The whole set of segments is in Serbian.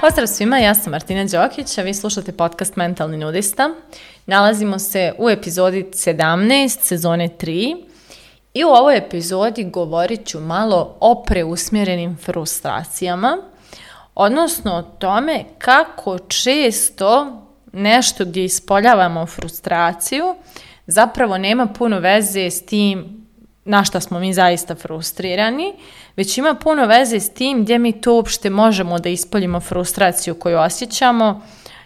Pozdrav svima, ja sam Martina Đokić, a vi slušate podcast Mentalni nudista. Nalazimo se u epizodi 17 sezone 3 i u ovoj epizodi govorit ću malo o preusmjerenim frustracijama, odnosno o tome kako često nešto gdje ispoljavamo frustraciju zapravo nema puno veze s tim na šta smo mi zaista frustrirani, već ima puno veze s tim gdje mi to uopšte možemo da ispoljimo frustraciju koju osjećamo,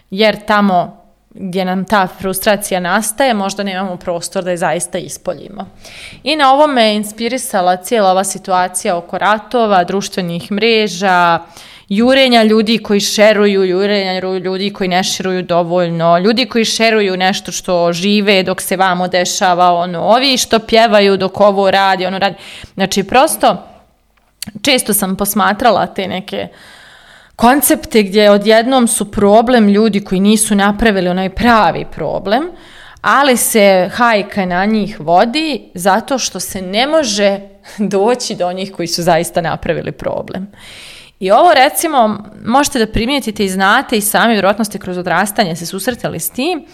jer tamo gdje nam ta frustracija nastaje, možda nemamo prostor da je zaista ispoljimo. I na ovo me inspirisala cijela ova situacija oko ratova, društvenih mreža, uh, jurenja ljudi koji šeruju, jurenja ljudi koji ne šeruju dovoljno, ljudi koji šeruju nešto što žive dok se vamo dešava, ono, ovi što pjevaju dok ovo radi, ono radi. Znači, prosto, često sam posmatrala te neke koncepte gdje odjednom su problem ljudi koji nisu napravili onaj pravi problem, ali se hajka na njih vodi zato što se ne može doći do njih koji su zaista napravili problem. I ovo recimo možete da primijetite i znate i sami vjerojatno ste kroz odrastanje se susretali s tim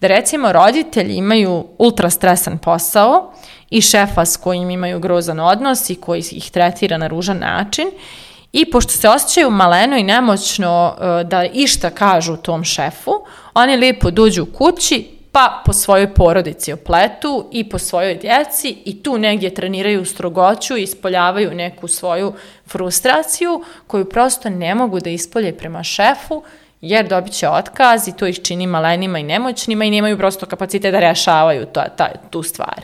da recimo roditelji imaju ultra stresan posao i šefa s kojim imaju grozan odnos i koji ih tretira na ružan način I pošto se osjećaju maleno i nemoćno eh, da išta kažu tom šefu, oni lijepo dođu kući, pa po svojoj porodici opletu i po svojoj djeci i tu negdje treniraju strogoću i ispoljavaju neku svoju frustraciju koju prosto ne mogu da ispolje prema šefu jer dobit će otkaz i to ih čini malenima i nemoćnima i nemaju prosto kapacite da rešavaju to, ta, tu stvar.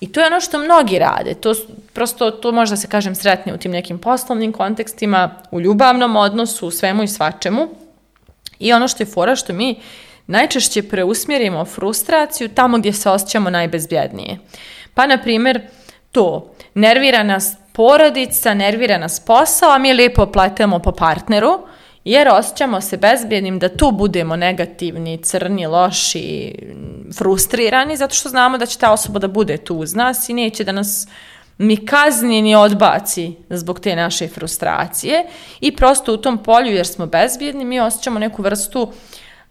I to je ono što mnogi rade. To prosto to možda se kažem sretni u tim nekim poslovnim kontekstima, u ljubavnom odnosu, u svemu i svačemu. I ono što je fora što mi uh, najčešće preusmjerimo frustraciju tamo gdje se osjećamo najbezbjednije. Pa, na primjer, to, nervira nas porodica, nervira nas posao, a mi lijepo pletemo po partneru, jer osjećamo se bezbjednim da tu budemo negativni, crni, loši, frustrirani, zato što znamo da će ta osoba da bude tu uz nas i neće da nas mi kazni ni odbaci zbog te naše frustracije i prosto u tom polju jer smo bezbjedni mi osjećamo neku vrstu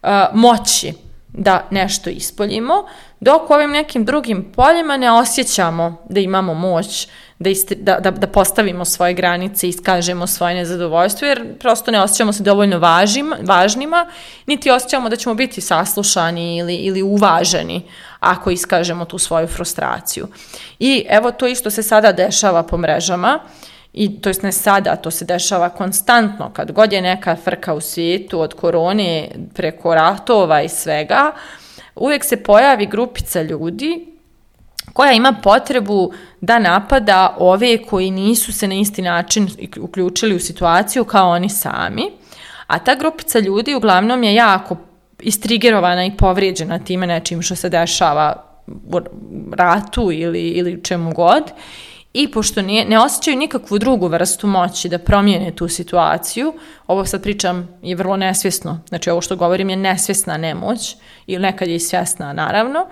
uh, moći da nešto ispoljimo, dok u ovim nekim drugim poljima ne osjećamo da imamo moć, da, isti, da, da, da postavimo svoje granice, i iskažemo svoje nezadovoljstvo, jer prosto ne osjećamo se dovoljno važim, važnima, niti osjećamo da ćemo biti saslušani ili, ili uvaženi ako iskažemo tu svoju frustraciju. I evo to isto se sada dešava po mrežama. Uh, i to jest ne sada, to se dešava konstantno, kad god je neka frka u svijetu od korone preko ratova i svega, uvijek se pojavi grupica ljudi koja ima potrebu da napada ove koji nisu se na isti način uključili u situaciju kao oni sami, a ta grupica ljudi uglavnom je jako istrigerovana i povrijeđena time nečim što se dešava u ratu ili, ili čemu god I pošto nije, ne osjećaju nikakvu drugu vrstu moći da promijene tu situaciju, ovo sad pričam je vrlo nesvjesno, znači ovo što govorim je nesvjesna nemoć ili nekad je i svjesna naravno,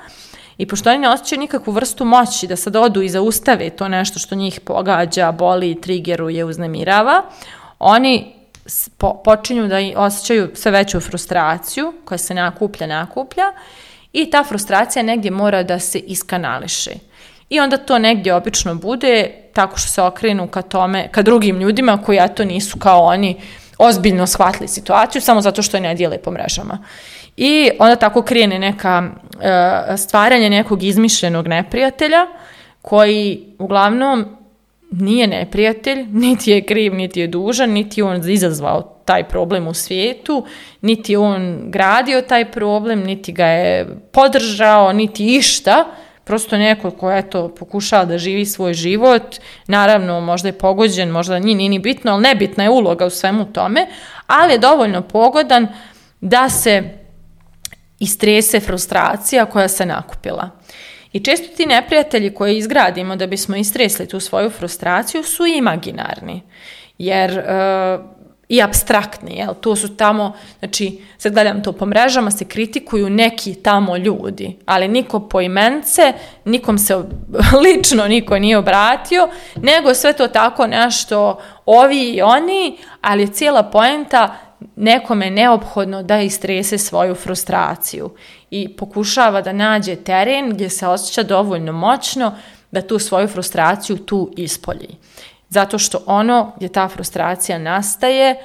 i pošto oni ne osjećaju nikakvu vrstu moći da sad odu i zaustave to nešto što njih pogađa, boli, trigeruje, uznemirava, oni po, počinju da osjećaju sve veću frustraciju koja se nakuplja, nakuplja i ta frustracija negdje mora da se iskanališe. I onda to negdje obično bude tako što se okrenu ka tome, ka drugim ljudima koji to nisu kao oni ozbiljno shvatili situaciju samo zato što je ne dijele po mrežama. I onda tako krene neka e, stvaranje nekog izmišljenog neprijatelja koji uglavnom nije neprijatelj, niti je kriv, niti je dužan, niti je on izazvao taj problem u svijetu, niti je on gradio taj problem, niti ga je podržao, niti išta, prosto neko ko je to pokušava da živi svoj život, naravno možda je pogođen, možda nije, nije ni bitno, ali nebitna je uloga u svemu tome, ali je dovoljno pogodan da se istrese frustracija koja se nakupila. I često ti neprijatelji koje izgradimo da bismo istresli tu svoju frustraciju su imaginarni. Jer uh, i abstraktni, jel? To su tamo, znači, sad gledam to po mrežama, se kritikuju neki tamo ljudi, ali niko po imence, nikom se lično niko nije obratio, nego sve to tako nešto ovi i oni, ali je cijela poenta nekome neophodno da istrese svoju frustraciju i pokušava da nađe teren gdje se osjeća dovoljno moćno da tu svoju frustraciju tu ispolji. Zato što ono gdje ta frustracija nastaje,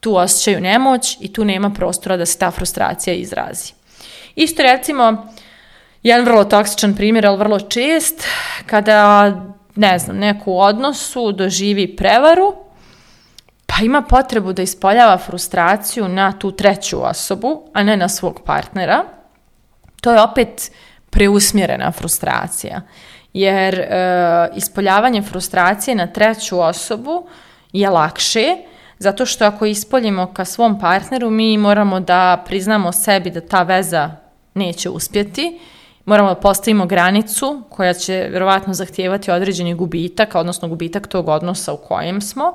tu osjećaju nemoć i tu nema prostora da se ta frustracija izrazi. Isto recimo, jedan vrlo toksičan primjer, ali vrlo čist, kada, ne znam, neko u odnosu doživi prevaru, pa ima potrebu da ispoljava frustraciju na tu treću osobu, a ne na svog partnera, to je opet preusmjerena frustracija jer e, ispoljavanje frustracije na treću osobu je lakše, zato što ako ispoljimo ka svom partneru, mi moramo da priznamo sebi da ta veza neće uspjeti, moramo da postavimo granicu koja će vjerovatno zahtijevati određeni gubitak, odnosno gubitak tog odnosa u kojem smo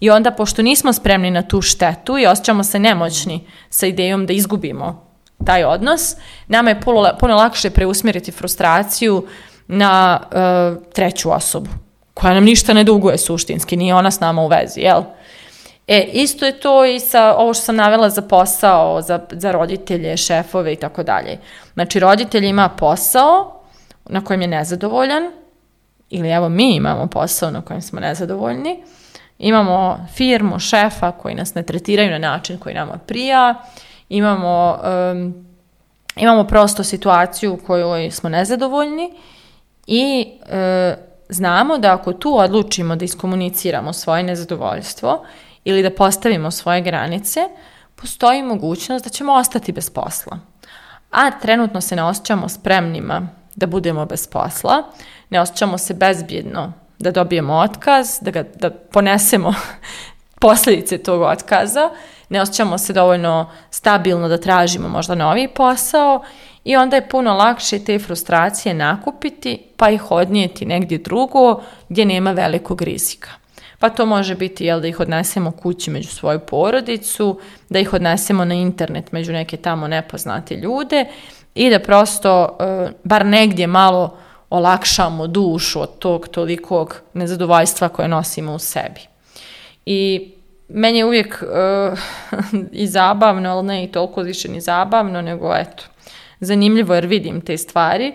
i onda pošto nismo spremni na tu štetu i osjećamo se nemoćni sa idejom da izgubimo taj odnos, nama je puno, puno lakše preusmjeriti frustraciju uh, na uh, treću osobu, koja nam ništa ne duguje suštinski, nije ona s nama u vezi, jel? E, isto je to i sa ovo što sam navela za posao, za, za roditelje, šefove i tako dalje. Znači, roditelj ima posao na kojem je nezadovoljan, ili evo mi imamo posao na kojem smo nezadovoljni, imamo firmu, šefa koji nas ne tretiraju na način koji nama prija, imamo, um, imamo prosto situaciju u kojoj smo nezadovoljni I e, znamo da ako tu odlučimo da iskomuniciramo svoje nezadovoljstvo ili da postavimo svoje granice, postoji mogućnost da ćemo ostati bez posla. A trenutno se ne osjećamo spremnima da budemo bez posla, ne osjećamo se bezbjedno da dobijemo otkaz, da ga da ponesemo posljedice tog otkaza, ne osjećamo se dovoljno stabilno da tražimo možda novi posao i onda je puno lakše te frustracije nakupiti pa ih odnijeti negdje drugo gdje nema velikog rizika. Pa to može biti jel, da ih odnesemo kući među svoju porodicu, da ih odnesemo na internet među neke tamo nepoznate ljude i da prosto e, bar negdje malo olakšamo dušu od tog tolikog nezadovoljstva koje nosimo u sebi. I meni je uvijek uh, i zabavno, ali ne i toliko više ni zabavno, nego eto, zanimljivo jer vidim te stvari.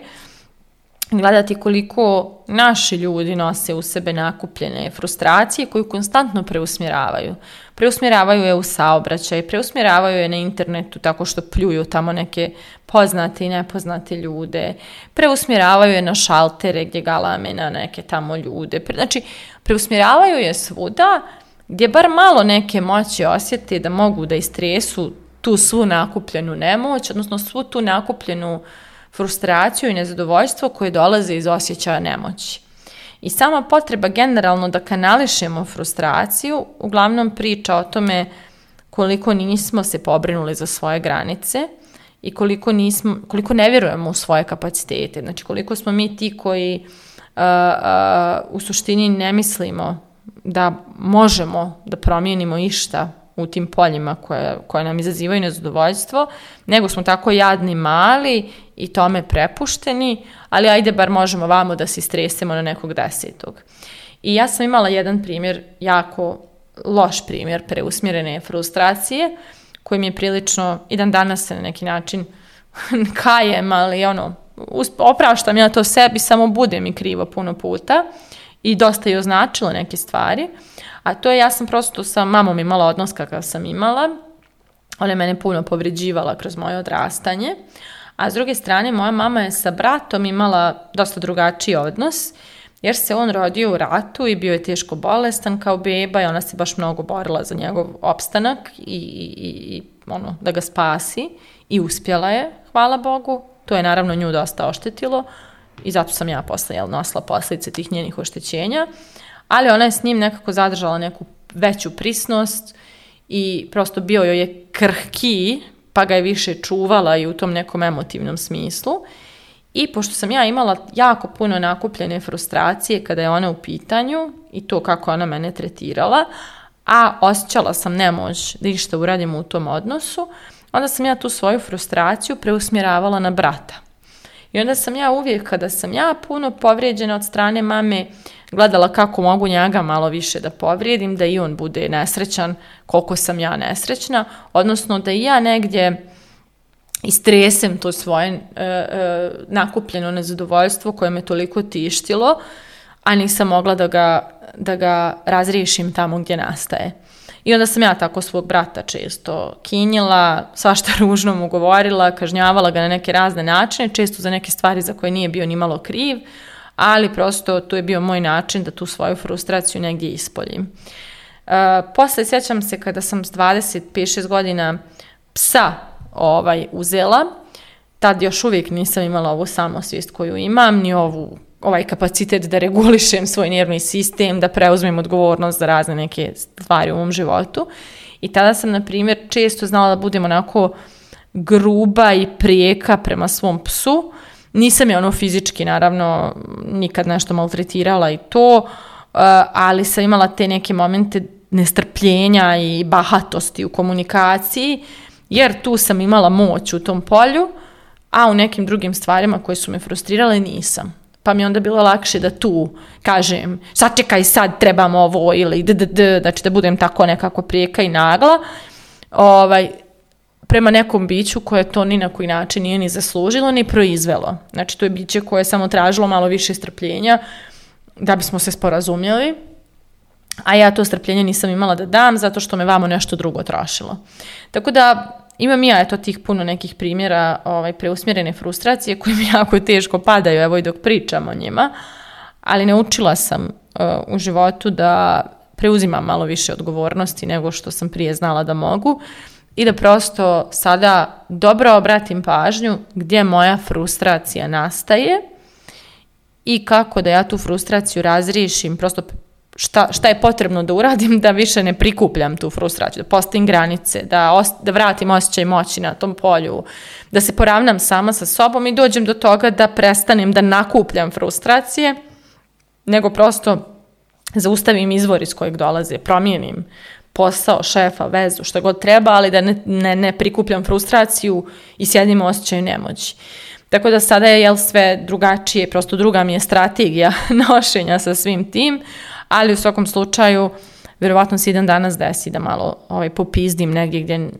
Gledati koliko naši ljudi nose u sebe nakupljene frustracije koju konstantno preusmjeravaju. Preusmjeravaju je u saobraćaj, preusmjeravaju je na internetu tako što pljuju tamo neke poznate i nepoznate ljude, preusmjeravaju je na šaltere gdje galame na neke tamo ljude. Znači, preusmjeravaju je svuda, gdje bar malo neke moći osjete da mogu da istresu tu svu nakupljenu nemoć, odnosno svu tu nakupljenu frustraciju i nezadovoljstvo koje dolaze iz osjećaja nemoći. I sama potreba generalno da kanališemo frustraciju uglavnom priča o tome koliko nismo se pobrinuli za svoje granice i koliko, nismo, koliko ne vjerujemo u svoje kapacitete. Znači koliko smo mi ti koji uh, uh, u suštini ne mislimo da možemo da promijenimo išta u tim poljima koje, koje nam izazivaju nezadovoljstvo, nego smo tako jadni mali i tome prepušteni, ali ajde bar možemo vamo da se stresemo na nekog desetog. I ja sam imala jedan primjer, jako loš primjer preusmjerene frustracije, koji mi je prilično, i dan danas se na neki način kajem, ali ono, opraštam ja to sebi, samo bude mi krivo puno puta i dosta je označilo neke stvari, a to je ja sam prosto sa mamom imala odnos kakav sam imala, ona je mene puno povređivala kroz moje odrastanje, a s druge strane moja mama je sa bratom imala dosta drugačiji odnos, jer se on rodio u ratu i bio je teško bolestan kao beba i ona se baš mnogo borila za njegov opstanak i, i, i ono, da ga spasi i uspjela je, hvala Bogu. To je naravno nju dosta oštetilo, i zato sam ja posle jel, nosila posljedice tih njenih oštećenja, ali ona je s njim nekako zadržala neku veću prisnost i prosto bio joj je krhki, pa ga je više čuvala i u tom nekom emotivnom smislu. I pošto sam ja imala jako puno nakupljene frustracije kada je ona u pitanju i to kako ona mene tretirala, a osjećala sam nemoć da išta uradim u tom odnosu, onda sam ja tu svoju frustraciju preusmjeravala na brata. I onda sam ja uvijek, kada sam ja puno povrijeđena od strane mame, gledala kako mogu njega malo više da povrijedim, da i on bude nesrećan koliko sam ja nesrećna, odnosno da i ja negdje istresem to svoje e, e, nakupljeno nezadovoljstvo koje me toliko tištilo, a nisam mogla da ga, da ga razriješim tamo gdje nastaje. I onda sam ja tako svog brata često kinjila, svašta ružno mu govorila, kažnjavala ga na neke razne načine, često za neke stvari za koje nije bio ni malo kriv, ali prosto to je bio moj način da tu svoju frustraciju negdje ispoljim. Uh, posle sećam se kada sam s 25 godina psa ovaj, uzela, tad još uvijek nisam imala ovu samosvijest koju imam, ni ovu ovaj kapacitet da regulišem svoj nervni sistem, da preuzmem odgovornost za razne neke stvari u mom životu. I tada sam, na primjer, često znala da budem onako gruba i prijeka prema svom psu. Nisam je ono fizički, naravno, nikad nešto maltretirala i to, eh, ali sam imala te neke momente nestrpljenja i bahatosti u komunikaciji, jer tu sam imala moć u tom polju, a u nekim drugim stvarima koje su me frustrirale nisam. Pa mi onda bilo lakše da tu kažem, sačekaj sad trebam ovo ili d, d, d, znači da budem tako nekako prijeka i nagla. Ovaj, prema nekom biću koje to ni na koji način nije ni zaslužilo ni proizvelo. Znači to je biće koje je samo tražilo malo više strpljenja da bismo se sporazumjeli. A ja to strpljenje nisam imala da dam zato što me vamo nešto drugo trošilo. Tako da Imam ja eto tih puno nekih primjera ovaj, preusmjerene frustracije koje mi jako teško padaju, evo i dok pričam o njima, ali naučila sam uh, u životu da preuzimam malo više odgovornosti nego što sam prije znala da mogu i da prosto sada dobro obratim pažnju gdje moja frustracija nastaje i kako da ja tu frustraciju razriješim, prosto šta, šta je potrebno da uradim da više ne prikupljam tu frustraciju, da postavim granice, da, os, da vratim osjećaj moći na tom polju, da se poravnam sama sa sobom i dođem do toga da prestanem da nakupljam frustracije, nego prosto zaustavim izvor iz kojeg dolaze, promijenim posao, šefa, vezu, šta god treba, ali da ne, ne, ne prikupljam frustraciju i sjedim u osjećaju nemoći. Tako da sada je jel, sve drugačije, prosto druga mi je strategija nošenja sa svim tim, ali u svakom slučaju verovatno se jedan dan danas desi da malo ovaj, popizdim negdje gdje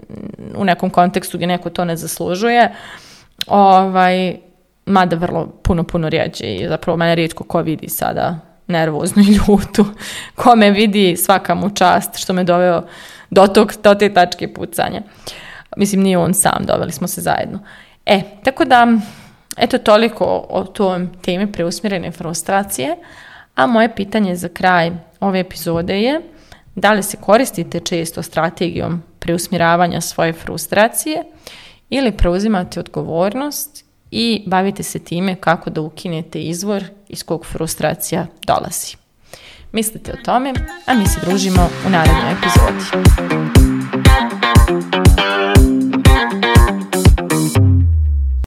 u nekom kontekstu gdje neko to ne zaslužuje. Ovaj, mada vrlo puno, puno rijeđe i zapravo mene rijetko ko vidi sada nervoznu i ljutu. Ko me vidi, svaka mu čast što me doveo do, tog, do te tačke pucanja. Mislim, nije on sam, doveli smo se zajedno. E, tako da, eto toliko o tom temi preusmjerene frustracije, A moje pitanje za kraj ove epizode je da li se koristite često strategijom preusmjeravanja svoje frustracije ili preuzimate odgovornost i bavite se time kako da ukinete izvor iz kog frustracija dolazi. Mislite o tome, a mi se družimo u narednoj epizodi.